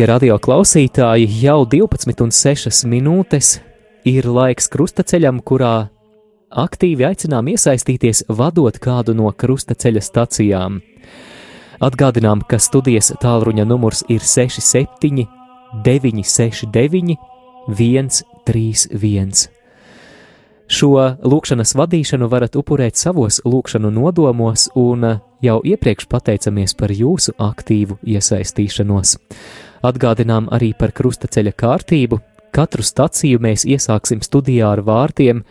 Darbie radio klausītāji, jau 12,6 minūtes ir laiks krustaceļam, kurā aktīvi aicinām iesaistīties, vadot kādu no krustaceļa stacijām. Atgādinām, ka studijas tālruņa numurs ir 67, 969, 131. Šo lūkšanas vadīšanu varat upurēt savos lūkšanu nodomos, un jau iepriekš pateicamies par jūsu aktīvu iesaistīšanos. Atgādinām arī par krustaceļa kārtību. Katru staciju mēs iesāksim studijā ar vārtiem: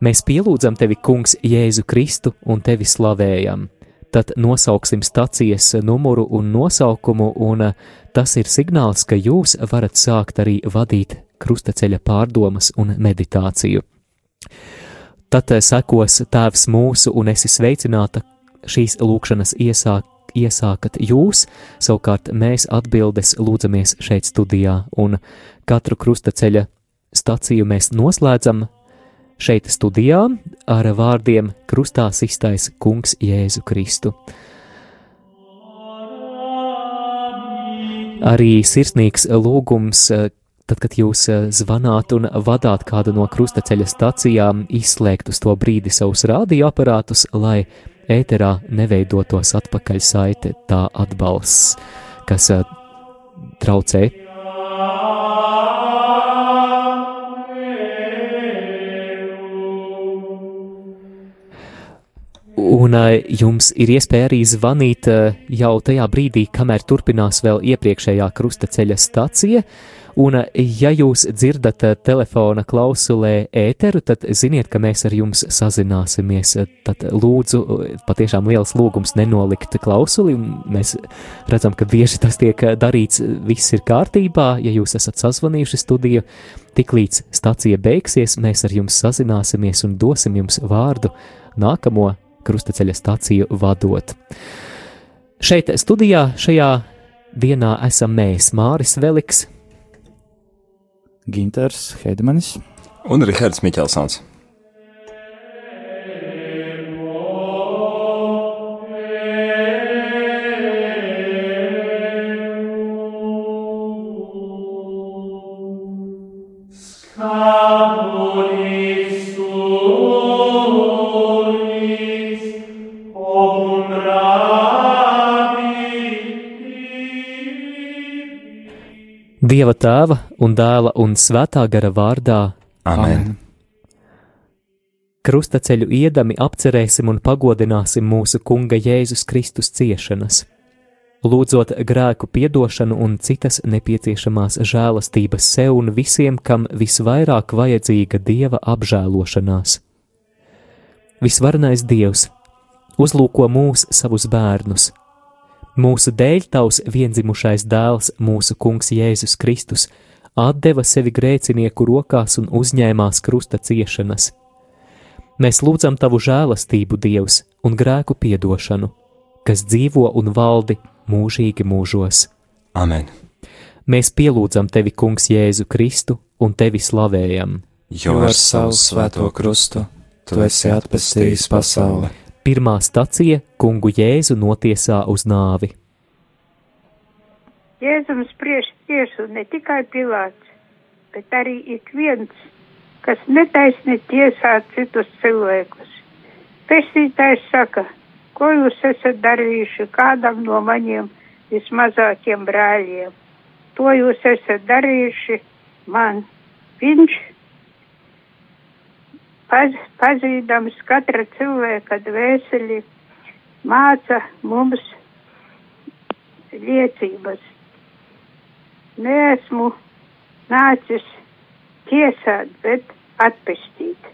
Mēs pielūdzam tevi, Kungs, Jēzu Kristu un tevi slavējam. Tad nosauksim stacijas numuru un nosaukumu, un tas ir signāls, ka jūs varat sākt arī vadīt krustaceļa pārdomas un meditāciju. Tad sekos Tēvs mūsu un esi sveicināta šīs lūkšanas iesāk, iesākat jūs, savukārt mēs atbildes lūdzamies šeit studijā, un katru krustaceļa staciju mēs noslēdzam šeit studijā ar vārdiem Krustā iztais Kungs Jēzu Kristu. Arī sirsnīgs lūgums, tad, kad jūs zvanāt un vadāt kādu no krustaceļa stacijām, izslēgt uz to brīdi savus radioaparātus, lai ēterā neveidotos atpakaļ saite tā atbalsts, kas traucē Un jums ir iespēja arī zvanīt jau tajā brīdī, kamēr turpinās vēl iepriekšējā krustaceļa stacija. Un, ja jūs dzirdat telefona klausulē ēteru, tad ziniet, ka mēs ar jums sazināsimies. Tad lūdzu, patiešām liels lūgums nenolikt klausuli. Mēs redzam, ka bieži tas tiek darīts, viss ir kārtībā. Ja jūs esat sazvanījuši studiju, tiklīdz stacija beigsies, mēs ar jums sazināsimies un dosim jums vārdu nākamo krustaceļa stāciju vadot. Šeit studijā šajā dienā esam mēs Māris Veliks, Ginters Hedmanis un Rihards Miķelsons. Tēva un dēla un svētā gara vārdā. Amen. Krustaceļu iedami apcerēsim un pagodināsim mūsu Kunga Jēzus Kristus ciešanas, lūdzot grēku piedošanu un citas nepieciešamās žēlastības sev un visiem, kam visvairāk vajadzīga Dieva apžēlošanās. Visvarenais Dievs uzlūko mūs savus bērnus, Mūsu dēļ tavs vienzimušais dēls, mūsu kungs Jēzus Kristus, atdeva sevi grēcinieku rokās un uzņēmās krusta ciešanas. Mēs lūdzam tavu žēlastību, Dievs, un grēku piedošanu, kas dzīvo un valdi mūžīgi mūžos. Amen! Mēs pielūdzam tevi, Kungs, Jēzu Kristu, un tevi slavējam. Jo ar savu svēto krustu tu esi atpestījis pasauli Pirmā stacija - kungu Jēzu notiesā uz nāvi. Jēzum spriež tiesu ne tikai Pilāts, bet arī ik viens, kas netaisni tiesā citus cilvēkus. Pestītājs saka, ko jūs esat darījuši kādam no maniem vismazākiem brāļiem. To jūs esat darījuši man. Viņš paz, pazīdams katra cilvēka dvēseli, māca mums liecības. Neesmu nācis tiesāt, bet atpestīt.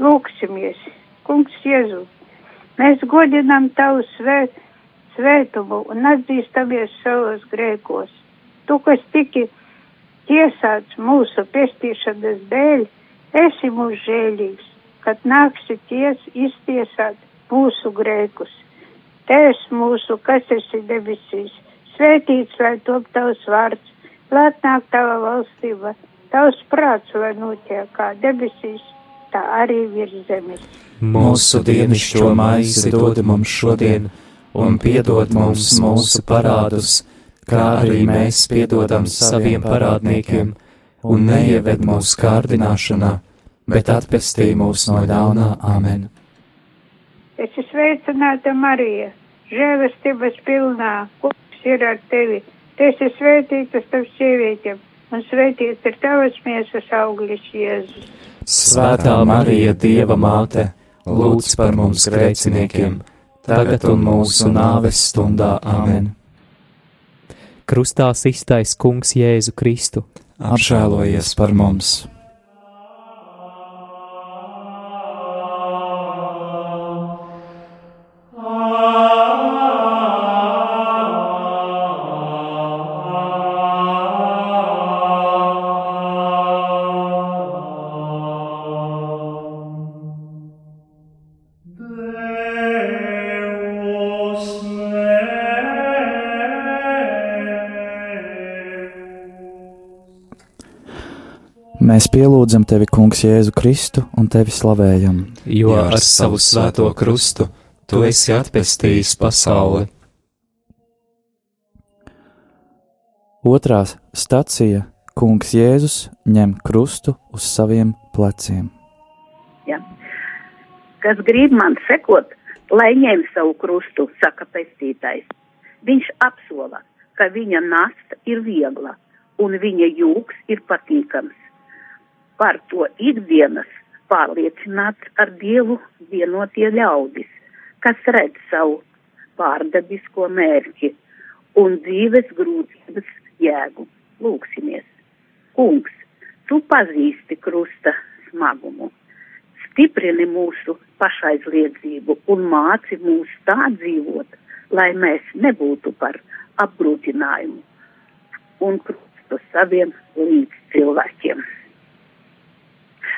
Lūksimies, kungs Jēzu, mēs godinam tavu svēt, svētumu un atzīstamies savos grēkos. Tu, kas tiki tiesāts mūsu pestīšanas dēļ, Esi mūs žēlīgs, kad nāksi ties iztiesāt mūsu grēkus. Tēvs mūsu, kas esi debesīs, svētīts lai top tavs vārds, lai atnāk tava valstība, tavs prāts, lai notiek kā debesīs, tā arī virs zemes. Mūsu dienascho maizi dod mums šodien, un piedod mums mūsu parādus kā arī mēs piedodam saviem parādniekiem, un neieved mūsu kārdināšanā, bet atpestī mūs no ļaunā amen. Es esmu sveicināta Marija, žēlastības pilnā, kungs ir ar tevi. Tu esi svētīta starp sievietēm, un svētīts ir tavas miesas auglis Jēzus. Svētā Marija, Dieva māte, lūdz par mums grēciniekiem, tagad un mūsu nāves stundā amen. Krustā iztais Kungs Jēzu Kristu. Apžēlojies par mums! Mēs pielūdzam tevi, Kungs, Jēzu Kristu un tevi slavējam. Jo ar savu svēto krustu tu esi atpestījis pasauli. Otrā stacija - Kungs Jēzus ņem krustu uz saviem pleciem. Ja. Kas grib man sekot, lai ņem savu krustu, saka pestītājs. Viņš apsola, ka viņa nasta ir viegla un viņa jūks ir patīkams. Par to ikdienas pārliecināts ar Dievu vienotie ļaudis, kas redz savu pārdabisko mērķi un dzīves grūtības jēgu. Lūksimies! Kungs, tu pazīsti krusta smagumu, stiprini mūsu pašaizliedzību un māci mūs tā dzīvot, lai mēs nebūtu par apgrūtinājumu un krustu saviem līdz cilvēkiem.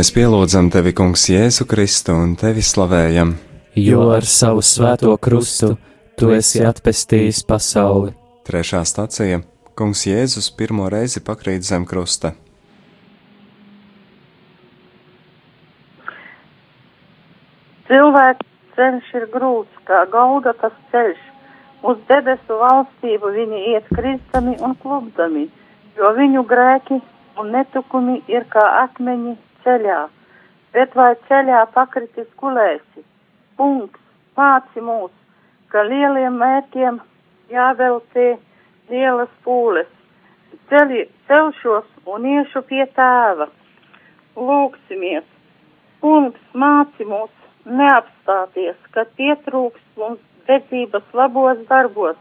Mēs pielūdzam tevi, Kungs, Jēzu Kristu un tevi slavējam. Jo ar savu svēto krustu tu esi atpestījis pasauli. Trešā stacija - Kungs Jēzus pirmo reizi pakrīt zem krusta. Cilvēks ceļš ir grūts, kā Golgatas ceļš. Uz debesu valstību viņi iet kristami un klubdami, jo viņu grēki un netukumi ir kā akmeņi ceļā. Bet vai ceļā pakritis gulēsi? Punkts, māci mūs, ka lieliem mērķiem jāveltē lielas pūles. Ceļi, celšos un iešu pie tēva. Lūksimies! Kungs māci mūs neapstāties, kad pietrūks mums dedzības labos darbos.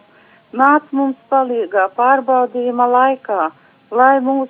Nāc mums palīgā pārbaudījuma laikā, lai mūs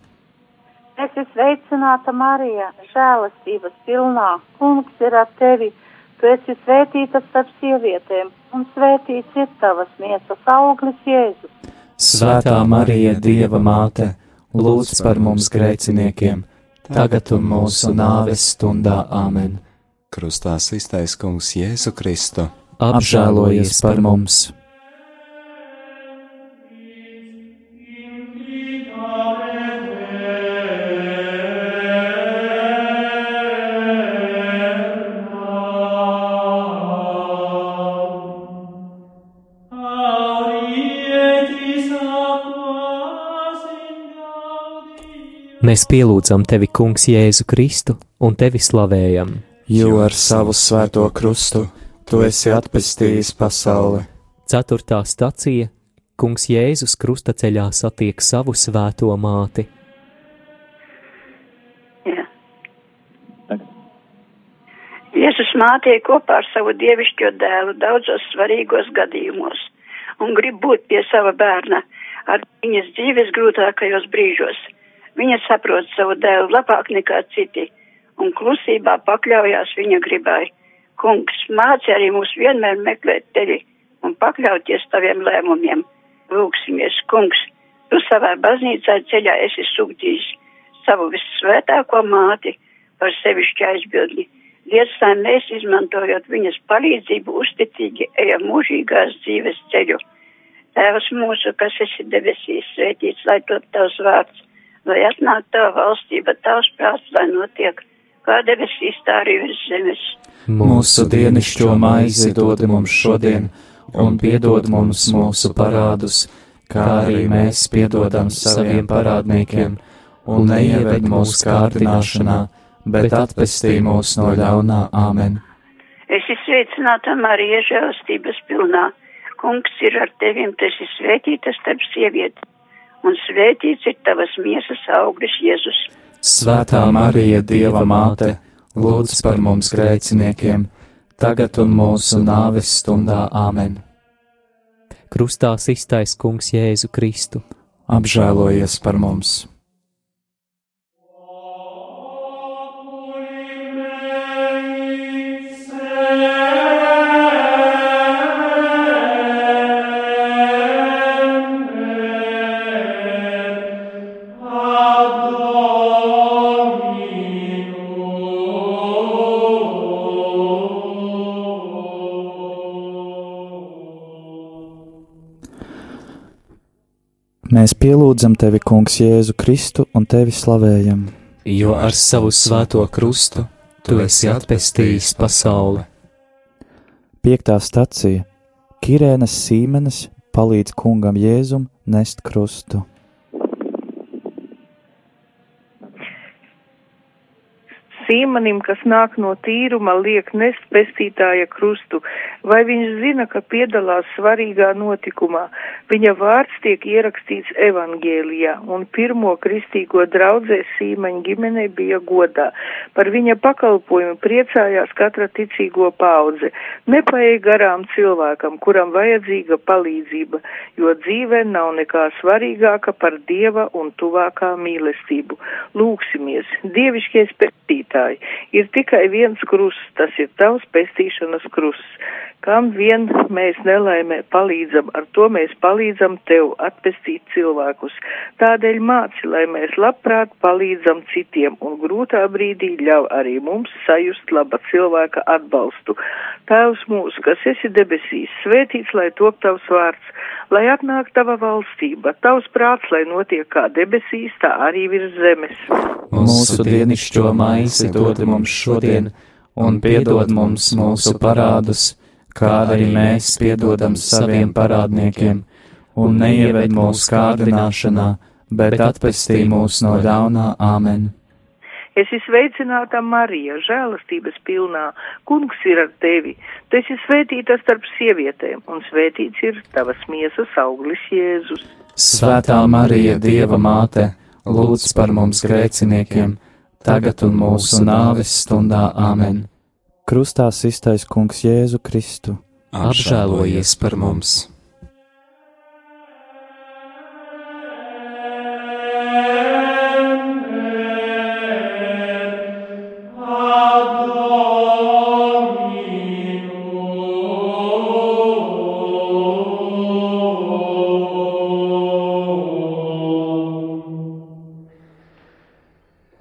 Sveicināta Marija, žēlastības pilnā, kungs ir ar tevi, tu esi svētīta starp sievietēm, un svētīts ir tavas miesas auglis Jēzus. Svētā Marija, Dieva māte, lūdz par mums grēciniekiem, tagad un mūsu nāves stundā Āmen. Krustā iztais kungs Jēzu Kristu. Apžēlojies par mums! Mēs pielūdzam tevi, Kungs, Jēzu Kristu un tevi slavējam. Jo ar savu svēto krustu tu esi atpestījis pasauli. Ceturtā stacija - Kungs Jēzus krustaceļā satiek savu svēto māti. Jā. Jēzus mātei kopā ar savu dievišķo dēlu daudzos svarīgos gadījumos un grib būt pie sava bērna ar viņas dzīves grūtākajos brīžos. Viņa saprot savu dēlu labāk nekā citi un klusībā pakļaujās viņa gribai. Kungs, māci arī mūs vienmēr meklēt tevi un pakļauties taviem lēmumiem. Lūksimies, kungs, tu savā baznīcā ceļā esi sūtījis savu vissvētāko māti par sevišķu aizbildni. Dievs, lai mēs izmantojot viņas palīdzību, uzticīgi ejam mūžīgās dzīves ceļu. Tēvs mūsu, kas esi debesīs, svētīts, lai top tavs vārds lai atnāk tava valstība, tavs prāts, lai notiek, kā debesīs, tā arī virs zemes. Mūsu dienascho maizi dod mums šodien, un piedod mums mūsu parādus, kā arī mēs piedodam saviem parādniekiem, un neieved mūsu kārdināšanā, bet atpestī mūs no ļaunā āmen. Es esmu sveicināta Marija žēlastības pilnā. Kungs ir ar tevim, tas ir svētītas starp sievietēm un svētīts ir tavas miesas auglis Jēzus. Svētā Marija, Dieva māte, lūdz par mums grēciniekiem, tagad un mūsu nāves stundā Āmen. Krustā iztais kungs Jēzu Kristu. Apžēlojies par mums! Mēs pielūdzam tevi, Kungs, Jēzu Kristu un tevi slavējam. Jo ar savu svēto krustu tu esi atpestījis pasauli. Piektā stacija - Kirēnas Sīmenes palīdz kungam Jēzum nest krustu. Sīmanim, kas nāk no tīruma, liek nest pestītāja krustu, vai viņš zina, ka piedalās svarīgā notikumā. Viņa vārds tiek ierakstīts evangēlijā, un pirmo kristīgo draudzē Sīmaņa ģimenei bija godā. Par viņa pakalpojumu priecājās katra ticīgo paudze. Nepaēja garām cilvēkam, kuram vajadzīga palīdzība, jo dzīvē nav nekā svarīgāka par dieva un tuvākā mīlestību. Lūksimies, dievišķies pestītāji! Pestītāji. Ir tikai viens krusts, tas ir tavs pestīšanas krusts. Kam vien mēs nelaimē palīdzam, ar to mēs palīdzam tev atpestīt cilvēkus. Tādēļ māci, lai mēs labprāt palīdzam citiem un grūtā brīdī ļauj arī mums sajust laba cilvēka atbalstu. Tēvs mūsu, kas esi debesīs, svētīts, lai top tavs vārds, lai atnāk tava valstība, tavs prāts, lai notiek kā debesīs, tā arī virs zemes. Mūsu dienišķo maizi dod mums šodien, un piedod mums mūsu parādus, kā arī mēs piedodam saviem parādniekiem, un neieved mūsu kārdināšanā, bet atpestī mūs no ļaunā āmen. Es esmu sveicināta Marija, žēlastības pilnā, kungs ir ar tevi, tu esi svētīta starp sievietēm, un svētīts ir tavas miesas auglis Jēzus. Svētā Marija, Dieva māte, lūdz par mums grēciniekiem, tagad un mūsu nāves stundā Āmen. Krustā iztais kungs Jēzu Kristu. Apžēlojies par mums!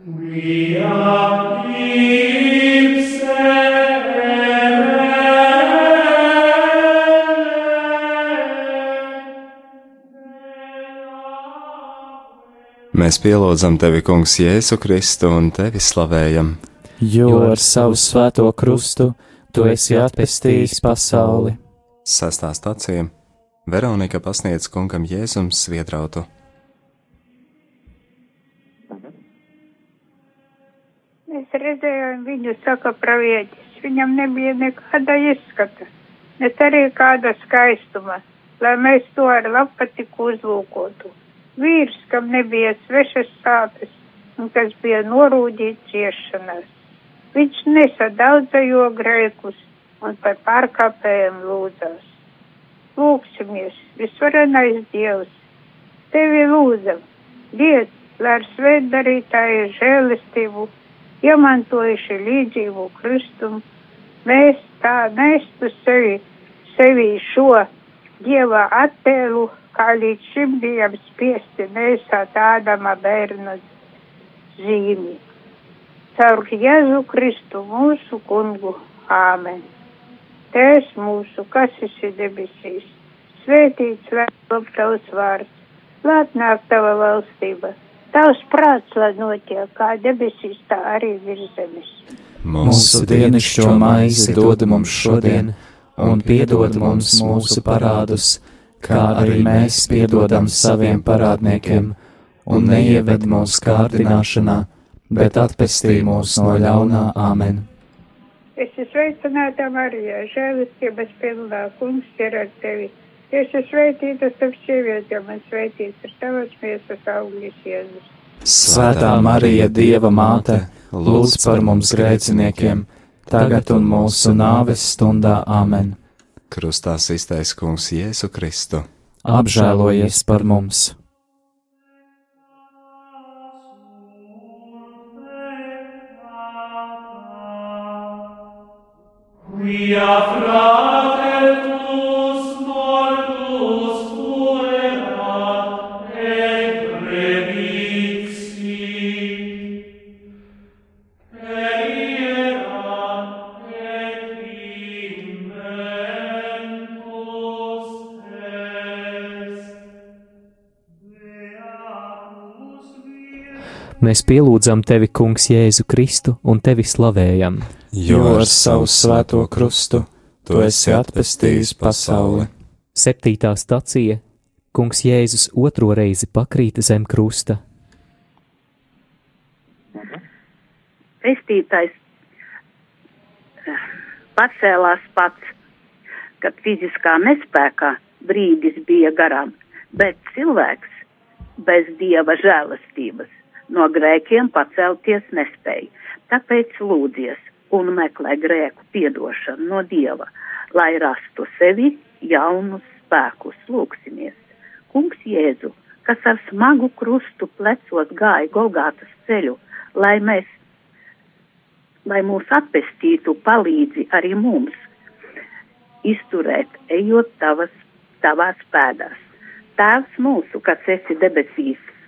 Mēs pielūdzam tevi, Kungs, Jēzu Kristu un tevi slavējam. Jo ar savu svēto krustu tu esi atpestījis pasauli. Sastā stācija Veronika pasniedz kungam Jēzum sviedrautu. Mēs redzējām viņu, saka pravietis. Viņam nebija nekāda izskata, ne arī kāda skaistuma, lai mēs to ar lapatiku uzlūkotu. Vīrs, kam nebija svešas sāpes un kas bija norūdīts ciešanās. Viņš nesa daudzējo grēkus un par pārkāpējiem lūdzās. Lūksimies, visvarenais Dievs, tevi lūdzam, Dievs, lai ar svētdarītāju žēlistību iemantojuši līdzību Kristumu, mēs tā nestu sevi, sevi šo Dieva attēlu, kā līdz šim bijām spiesti nesāt Ādama bērnu zīmi. Caur Jēzu Kristu mūsu kungu. Āmen. Tēvs mūsu, kas esi debesīs, svētīts top tavs vārds, lai nāk tava valstība, tavs prāts, lai notiek kā debesīs, tā arī virs zemes. Mūsu dienascho maizi dod mums šodien, un piedod mums mūsu parādus, kā arī mēs piedodam saviem parādniekiem, un neieved mūsu kārdināšanā, bet atpestī mūs no ļaunā āmen. Es esmu sveicināta Marija, žēlistības pilnā, kungs ir ar tevi. Es esmu sveitīta starp sievietēm un sveitīts ir tavas miesas augļas Jēzus. Svētā Marija, Dieva māte, lūdz par mums grēciniekiem, tagad un mūsu nāves stundā Āmen. Krustā iztaisa kungs Jēzu Kristu. Apžēlojies par mums! Quia fratertus Mēs pielūdzam tevi, Kungs, Jēzu Kristu un tevi slavējam. Jo ar savu svēto krustu tu esi atpestījis pasauli. Septītā stacija Kungs Jēzus otro reizi pakrīta zem krusta. Pestītais eh, pacēlās pats, kad fiziskā nespēkā brīdis bija garām, bet cilvēks bez dieva žēlastības no grēkiem pacelties nespēja. Tāpēc lūdzies un meklē grēku piedošanu no dieva, lai rastu sevi jaunus spēkus. Lūksimies! Kungs Jēzu, kas ar smagu krustu plecos gāja Golgātas ceļu, lai mēs lai mūs atpestītu, palīdzi arī mums izturēt, ejot tavas, tavās pēdās. Tēvs mūsu, kas esi debesīs,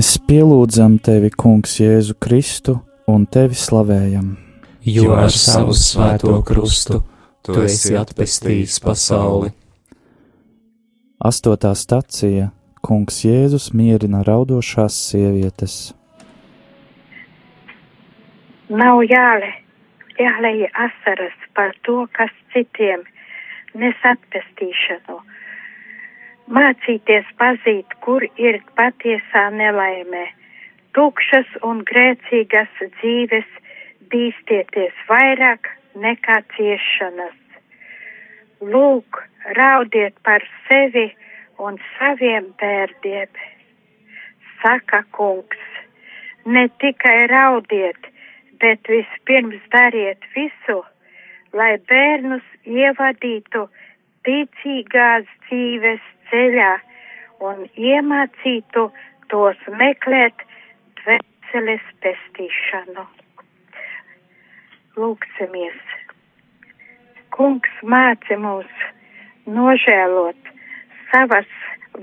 Mēs pielūdzam tevi, Kungs, Jēzu Kristu un tevi slavējam. Jo ar savu svēto krustu Tu esi atpestījis pasauli. Astotā stacija Kungs Jēzus mierina raudošās sievietes. Nav jāle, jālēja asaras par to, kas citiem nes atpestīšanu. Mācīties pazīt, kur ir patiesā nelaimē. Tukšas un grēcīgas dzīves bīstieties vairāk nekā ciešanas. Lūk, raudiet par sevi un saviem bērdiem. Saka kungs, ne tikai raudiet, bet vispirms dariet visu, lai bērnus ievadītu ticīgās dzīves ceļā un iemācītu tos meklēt dvēseles pestīšanu. Lūksimies! Kungs māci mūs nožēlot savas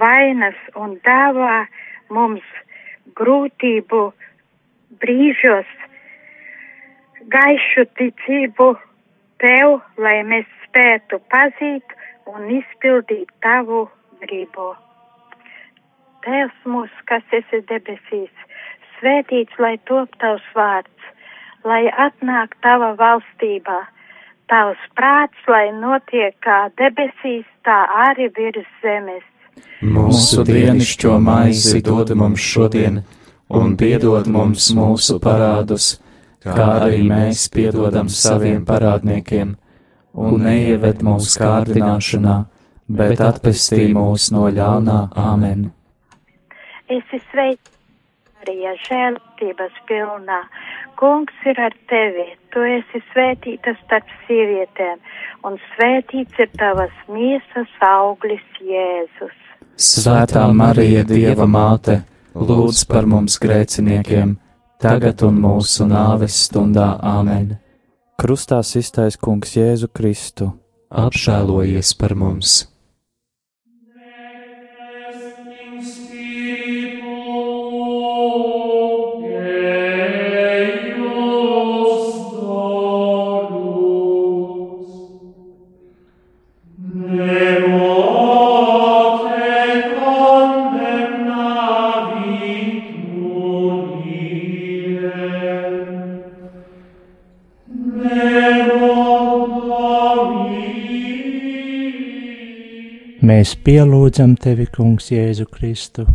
vainas un dāvā mums grūtību brīžos gaišu ticību tev, lai mēs spētu pazīt un izpildīt tavu gribu. Tēvs mūsu, kas esi debesīs, svētīts, lai top tavs vārds, lai atnāk tava valstībā, tavs prāts, lai notiek kā debesīs, tā arī virs zemes. Mūsu dienascho maizi dod mums šodien, un piedod mums mūsu parādus, kā arī mēs piedodam saviem parādniekiem, un neieved mūsu kārdināšanā, bet atpestī mūs no ļaunā āmen. Esi sveicināts, Marija, žēlstības pilnā. Kungs ir ar tevi, tu esi svētīta starp sievietēm, un svētīts ir tavas miesas auglis Jēzus. Svētā Marija, Dieva māte, lūdz par mums grēciniekiem, tagad un mūsu nāves stundā āmen. Krustā iztais kungs Jēzu Kristu. Apžēlojies par mums! Mēs pielūdzam tevi, Kungs, Jēzu Kristu,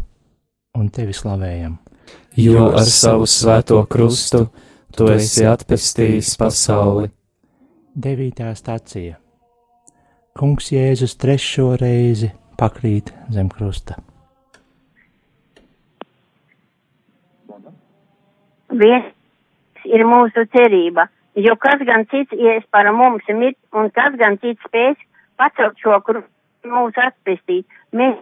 un tevi slavējam. jo ar savu svēto krustu tu esi atpestījis pasauli. Devītā stācija. Kungs Jēzus trešo reizi pakrīt zem krusta. viens ir mūsu cerība, jo kas gan cits ies par mums mit, un kas gan cits spēs pacelt šo krustu mūsu atpestīt. Mēs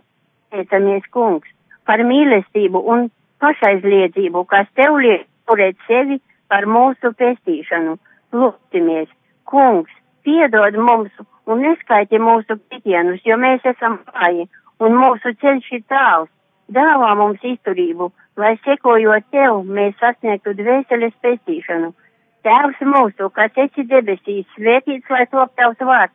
teicamies, kungs, par mīlestību un pašaizliedzību, kas tev liek turēt sevi par mūsu pestīšanu. Lūksimies, kungs, piedod mums un neskaiti mūsu kritienus, jo mēs esam vāji un mūsu ceļš ir tāls. Dāvā mums izturību, lai sekojot tev, mēs sasniegtu dvēseles pestīšanu. Tēvs mūsu, kas esi debesīs, svētīts, lai top tavs vārds,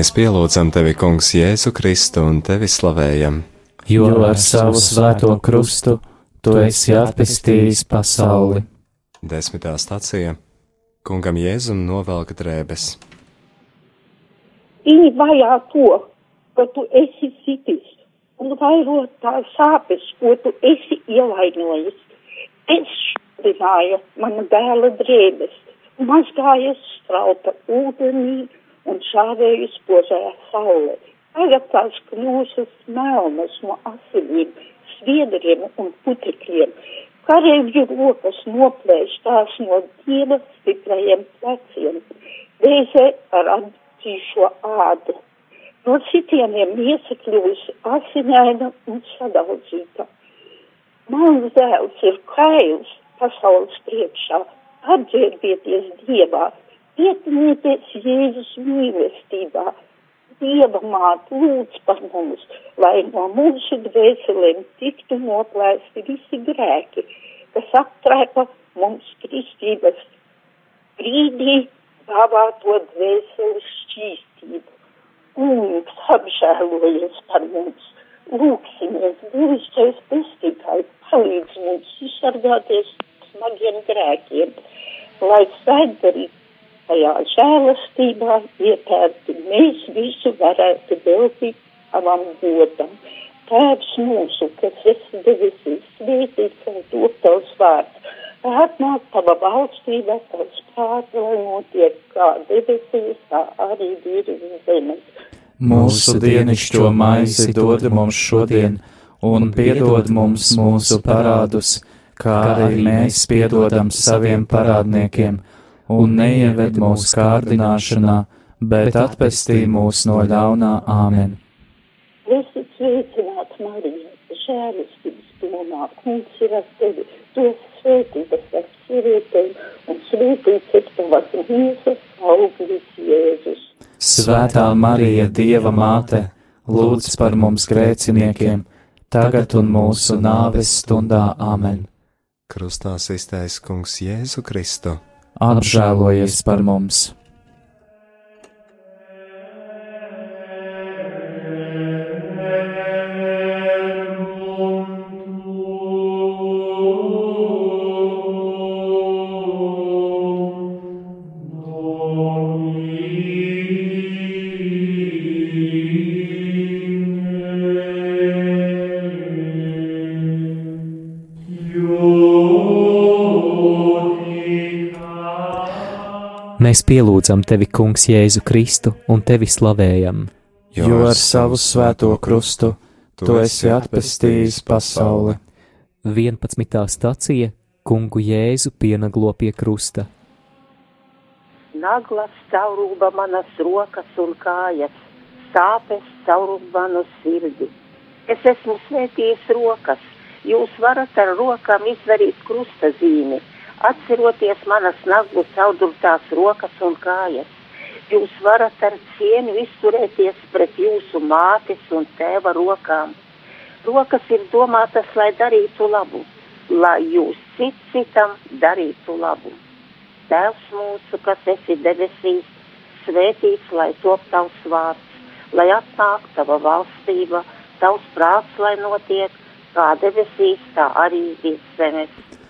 Mēs pielūdzam tevi, Kungs, Jēzu Kristu un tevi slavējam. Jo ar savu svēto krustu tu esi atpestījis pasauli. Desmitā stacija Kungam Jēzum novelk drēbes. Viņi vajā to, ka tu esi sitis, un vairot tās sāpes, ko tu esi ievainojis. Es šodināju mana dēla drēbes, mazgājies strauta ūdenī un šāvēju spožajā saulē. Tagad tās kļūšas melnas no asinīm, sviedriem un putekļiem. Kareivju rokas noplēš tās no dieva stiprajiem pleciem. Reizē ar atdzīšo ādu. No citieniem miesa kļūst asinaina un sadaudzīta. Mans dēls ir kails pasaules priekšā. Atģērbieties dievā, ietinieties Jēzus mīlestībā. Dieva māte lūdz par mums, lai no mūsu dvēselēm tiktu noplēsti visi grēki, kas aptraipa mums kristības brīdī dāvāto dvēseles šķīstību. Kungs apžēlojies par mums, lūksimies, dievišķais pestītājs palīdz mums izsargāties smagiem grēkiem, lai svētdarīt tajā žēlastībā ietērti mēs visu varētu veltīt savam godam. Tēvs mūsu, kas esi debesīs, svētīts un top tavs vārds. Atnāk tava valstība, tavs prāts, lai notiek kā debesīs, tā arī virs zemes. Mūsu dienišķo maizi dod mums šodien, un piedod mums mūsu parādus, kā arī mēs piedodam saviem parādniekiem un neieved mūsu kārdināšanā, bet atpestī mūs no ļaunā āmen. Esi sveicināts, Marija, žēlistības pilnā, kungs ir ar tevi, tu esi svētīta starp sievietēm, un svētīts ir tavas miesas auglis Jēzus. Svētā Marija, Dieva māte, lūdz par mums grēciniekiem, tagad un mūsu nāves stundā āmen. Krustā iztais Kungs Jēzu Kristu apžēlojies par mums! Mēs pielūdzam tevi, Kungs, Jēzu Kristu un tevi slavējam. Jo ar savu svēto krustu tu esi atpestījis pasauli. 11. stacija Kungu Jēzu pienaglo pie krusta. Naglas caurūba manas rokas un kājas, sāpes caurūba manu sirdi. Es esmu svētījis rokas, jūs varat ar rokām izdarīt krusta zīmi atceroties manas naglu caurdurtās rokas un kājas. Jūs varat ar cienu izturēties pret jūsu mātes un tēva rokām. Rokas ir domātas, lai darītu labu, lai jūs cit citam darītu labu. Tēvs mūsu, kas esi debesīs, svētīts, lai top tavs vārds, lai atnāk tava valstība, tavs prāts, lai notiek, kā debesīs, tā arī virs zemes.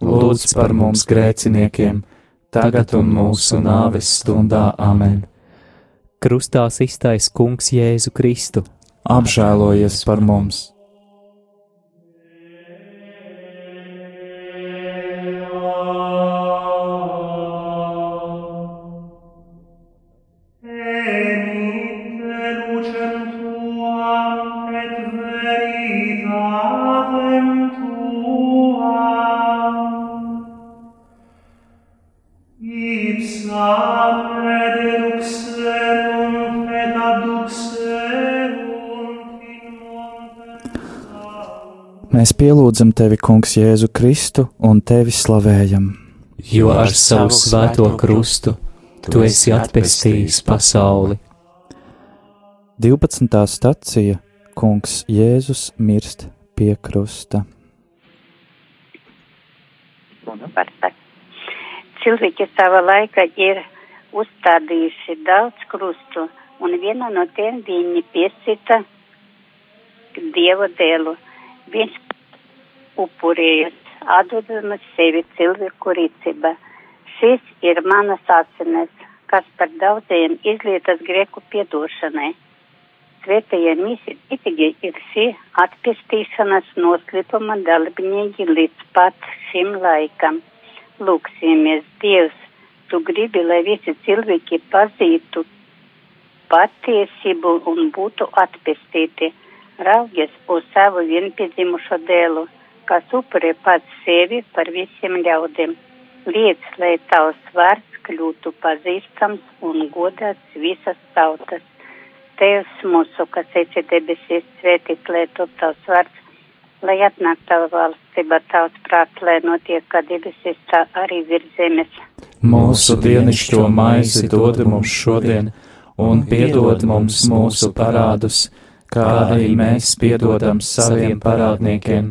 Lūdz par mums grēciniekiem, tagad un mūsu nāves stundā amen. Krustā iztais Kungs Jēzu Kristu. Apžēlojies par mums! Mēs pielūdzam tevi, Kungs, Jēzu Kristu un tevi slavējam. Jo ar savu svēto krustu tu esi atpestījis pasauli. 12. stacija Kungs Jēzus mirst pie krusta. Cilvēki savā laikā ir uzstādījuši daudz krustu, un viena no tiem viņi piesita Dieva dēlu. Viņš upurējas, atdodamas sevi cilvēku rīcība. Šis ir manas asinis, kas par daudziem izlietas grieku piedošanai. Svētajie mītīgi ir šī atpestīšanas noslēpuma dalībnieki līdz pat šim laikam. Lūksimies, Dievs, tu gribi, lai visi cilvēki pazītu patiesību un būtu atpestīti. Raugies uz savu vienpiedzimušo dēlu, kas upurē pats sevi par visiem ļaudīm. Liec, lai tavs vārds kļūtu pazīstams un godāts visas tautas. Tevs mūsu, kas esi debesīs, svētīt, lai top tavs vārds, lai atnāk tava valstība, tavs prāts, lai notiek, kā debesīs, tā arī virs zemes. Mūsu dienišķo maizi dod mums šodien, un piedod mums mūsu parādus, kā arī mēs piedodam saviem parādniekiem,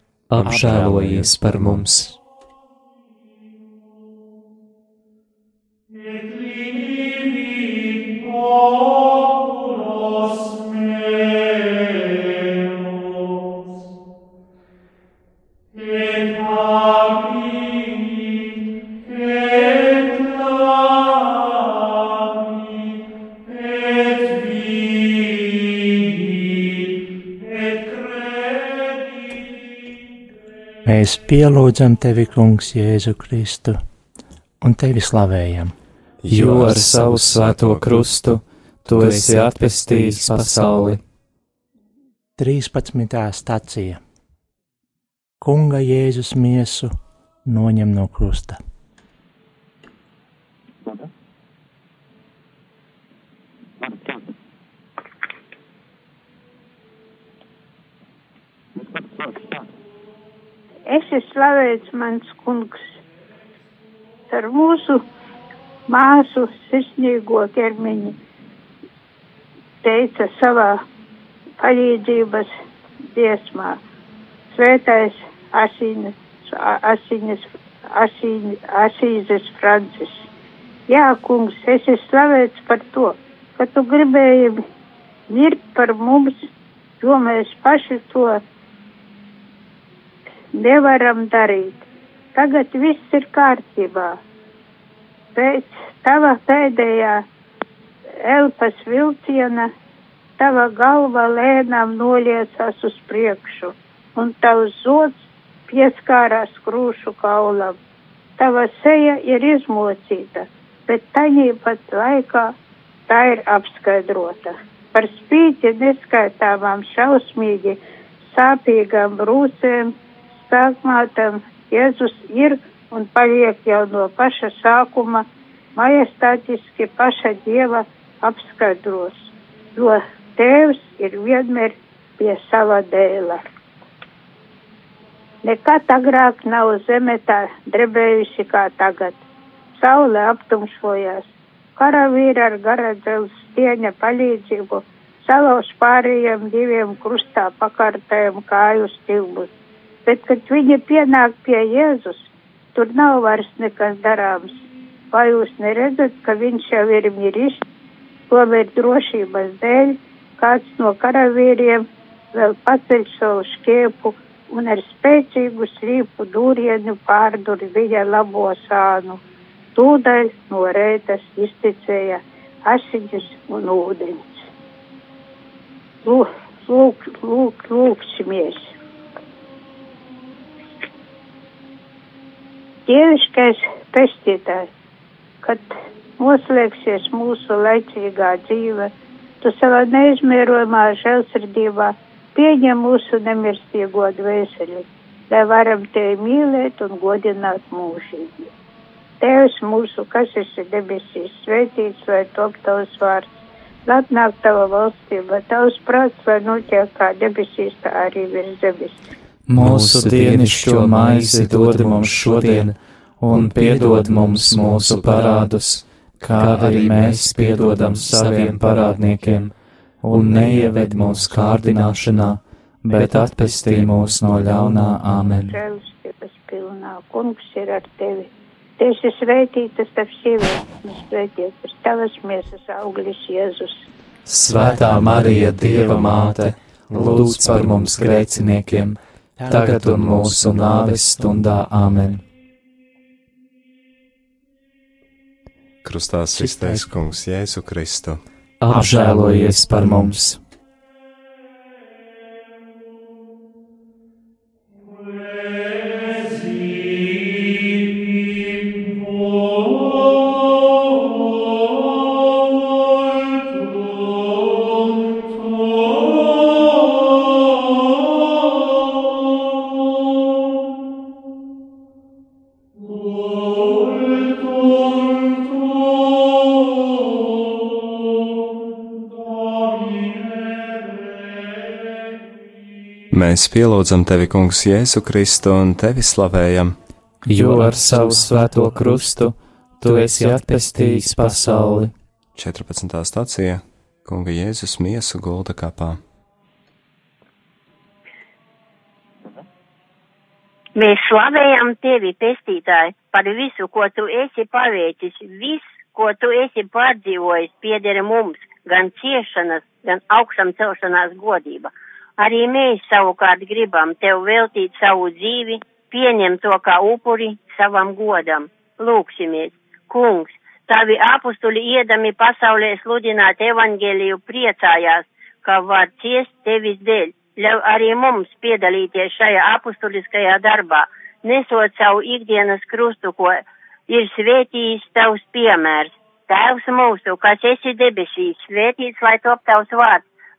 Apžēlojies par mums! Mēs pielūdzam tevi, Kungs, Jēzu Kristu, un tevi slavējam. Jo ar savu svēto krustu tu esi atpestījis pasauli. 13. stacija Kunga Jēzus miesu noņem no krusta. Esi slavēts mans kungs ar mūsu māsu sirsnīgo ķermeņi, teica savā palīdzības dziesmā. Svētais asinis, asinis, asinis, asīzes Francis. Jā, kungs, esi slavēts par to, ka tu gribēji mirt par mums, jo mēs paši to nevaram darīt. Tagad viss ir kārtībā. Pēc tava pēdējā elpas vilciena tava galva lēnām noliecās uz priekšu, un tavs zods pieskārās krūšu kaulam. Tava seja ir izmocīta, bet taņī pat laikā tā ir apskaidrota. Par spīti neskaitāmām šausmīgi sāpīgām brūcēm spēkmātam Jēzus ir un paliek jau no paša sākuma. Majestātiski paša Dieva apskaidros, jo Tēvs ir vienmēr pie sava dēla. Nekad agrāk nav zeme tā drebējusi kā tagad. Saule aptumšojās, karavīri ar gara dzelzs stieņa palīdzību salauž pārējiem diviem krustā pakartējiem kāju stilbus bet, kad viņi pienāk pie Jēzus, tur nav vairs nekas darāms. Vai jūs neredzat, ka viņš jau ir miris, tomēr drošības dēļ kāds no karavīriem vēl paceļ savu šķiepu un ar spēcīgu slīpu dūrienu pārdur viņa labo sānu. Tūdaļ no rētas izticēja asiņas un ūdens. Lūk, lūk, lūk, lūksimies! Dieviškais pestītājs, kad noslēgsies mūsu laicīgā dzīve, tu savā neizmērojumā žēlsirdībā pieņem mūsu nemirstīgo dvēseli, lai varam tevi mīlēt un godināt mūžīgi. Tēvs mūsu, kas esi debesīs, svētīts vai top tavs vārds, lai atnāk tava valstība, tavs prāts, lai notiek kā debesīs, tā arī virs zemes. Mūsu dienascho maizi dod mums šodien, un piedod mums mūsu parādus, kā arī mēs piedodam saviem parādniekiem, un neieved mūsu kārdināšanā, bet atpestī mūs no ļaunā āmen. Kungs ir ar tevi. Tu esi svētītas starp sievietēm, un svētīts ir tavas miesas auglis Jēzus. Svētā Marija, Dieva māte, lūdz par mums grēciniekiem, tagad un mūsu nāves stundā āmen. Krustā sistais kungs Jēzu Kristu. Apžēlojies par mums! Mēs pielūdzam tevi, Kungs, Jēzu Kristu un tevi slavējam, jo ar savu svēto krustu tu esi atpestījis pasauli. 14. stācija Kunga Jēzus miesu gulda kapā. Mēs slavējam tevi, pestītāji, par visu, ko tu esi paveicis. Viss, ko tu esi pārdzīvojis, pieder mums, gan ciešanas, gan augšām celšanās godība. Arī mēs savukārt gribam tev veltīt savu dzīvi, pieņem to kā upuri savam godam. Lūksimies, kungs, tavi apustuli iedami pasaulē sludināt evaņģēliju priecājās, ka var ciest tevis dēļ. Ļauj arī mums piedalīties šajā apustuliskajā darbā, nesot savu ikdienas krustu, ko ir svētījis tavs piemērs. Tēvs mūsu, kas esi debesīs, svētīts, lai top tavs vārds,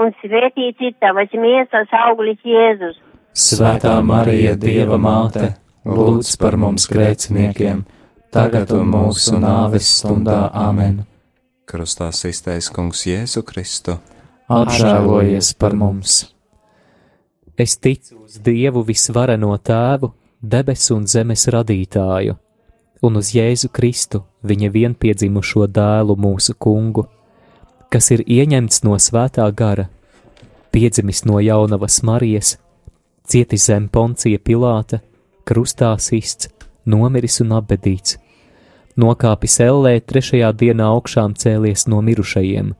un svētīts ir tavas miesas auglis Jēzus. Svētā Marija, Dieva māte, lūdz par mums grēciniekiem, tagad un mūsu nāves stundā āmen. Krustā sistais kungs Jēzu Kristu. Apžēlojies par mums! Es ticu uz Dievu visvareno tēvu, debesu un zemes radītāju, un uz Jēzu Kristu, viņa vienpiedzimušo dēlu mūsu kungu, kas ir ieņemts no svētā gara, piedzimis no jaunavas Marijas, cietis zem poncija Pilāta, krustā sists, nomiris un apbedīts, nokāpis ellē trešajā dienā augšām cēlies no mirušajiem,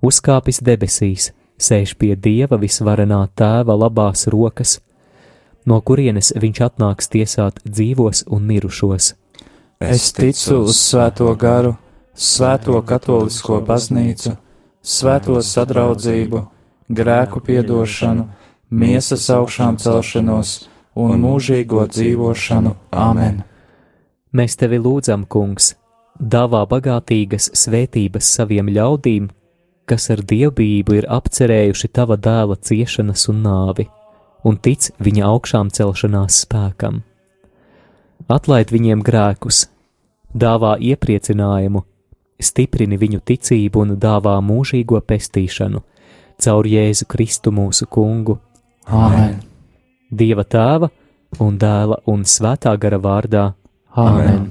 uzkāpis debesīs, sēž pie Dieva visvarenā tēva labās rokas, no kurienes viņš atnāks tiesāt dzīvos un mirušos. Es ticu uz svēto garu, svēto katolisko baznīcu, svēto sadraudzību, grēku piedošanu, miesas augšām celšanos un mūžīgo dzīvošanu. Āmen! Mēs tevi lūdzam, kungs, dāvā bagātīgas svētības saviem ļaudīm, kas ar dievbijību ir apcerējuši tava dēla ciešanas un nāvi, un tic viņa augšām celšanās spēkam. Atlaid viņiem grēkus, dāvā iepriecinājumu, stiprini viņu ticību un dāvā mūžīgo pestīšanu caur Jēzu Kristu mūsu kungu. Āmen! Dieva tēva un dēla un svētā gara vārdā. Āmen!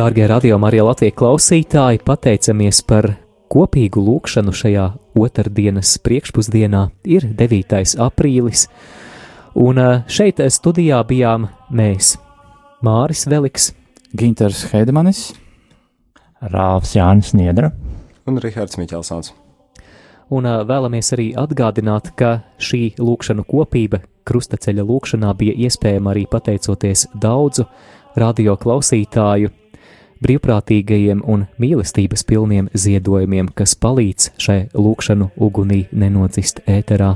Dārgie radio Marija Latvijas klausītāji, pateicamies par kopīgu lūkšanu šajā otrdienas priekšpusdienā ir 9. aprīlis, un šeit studijā bijām mēs Māris Veliks, Ginters Heidemanis, Rāvs Jānis Niedra un Rihards Miķelsons. Un vēlamies arī atgādināt, ka šī lūkšanu kopība krustaceļa lūkšanā bija iespējama arī pateicoties daudzu radio klausītāju brīvprātīgajiem un mīlestības pilniem ziedojumiem, kas palīdz šai lūkšanu ugunī nenodzist ēterā.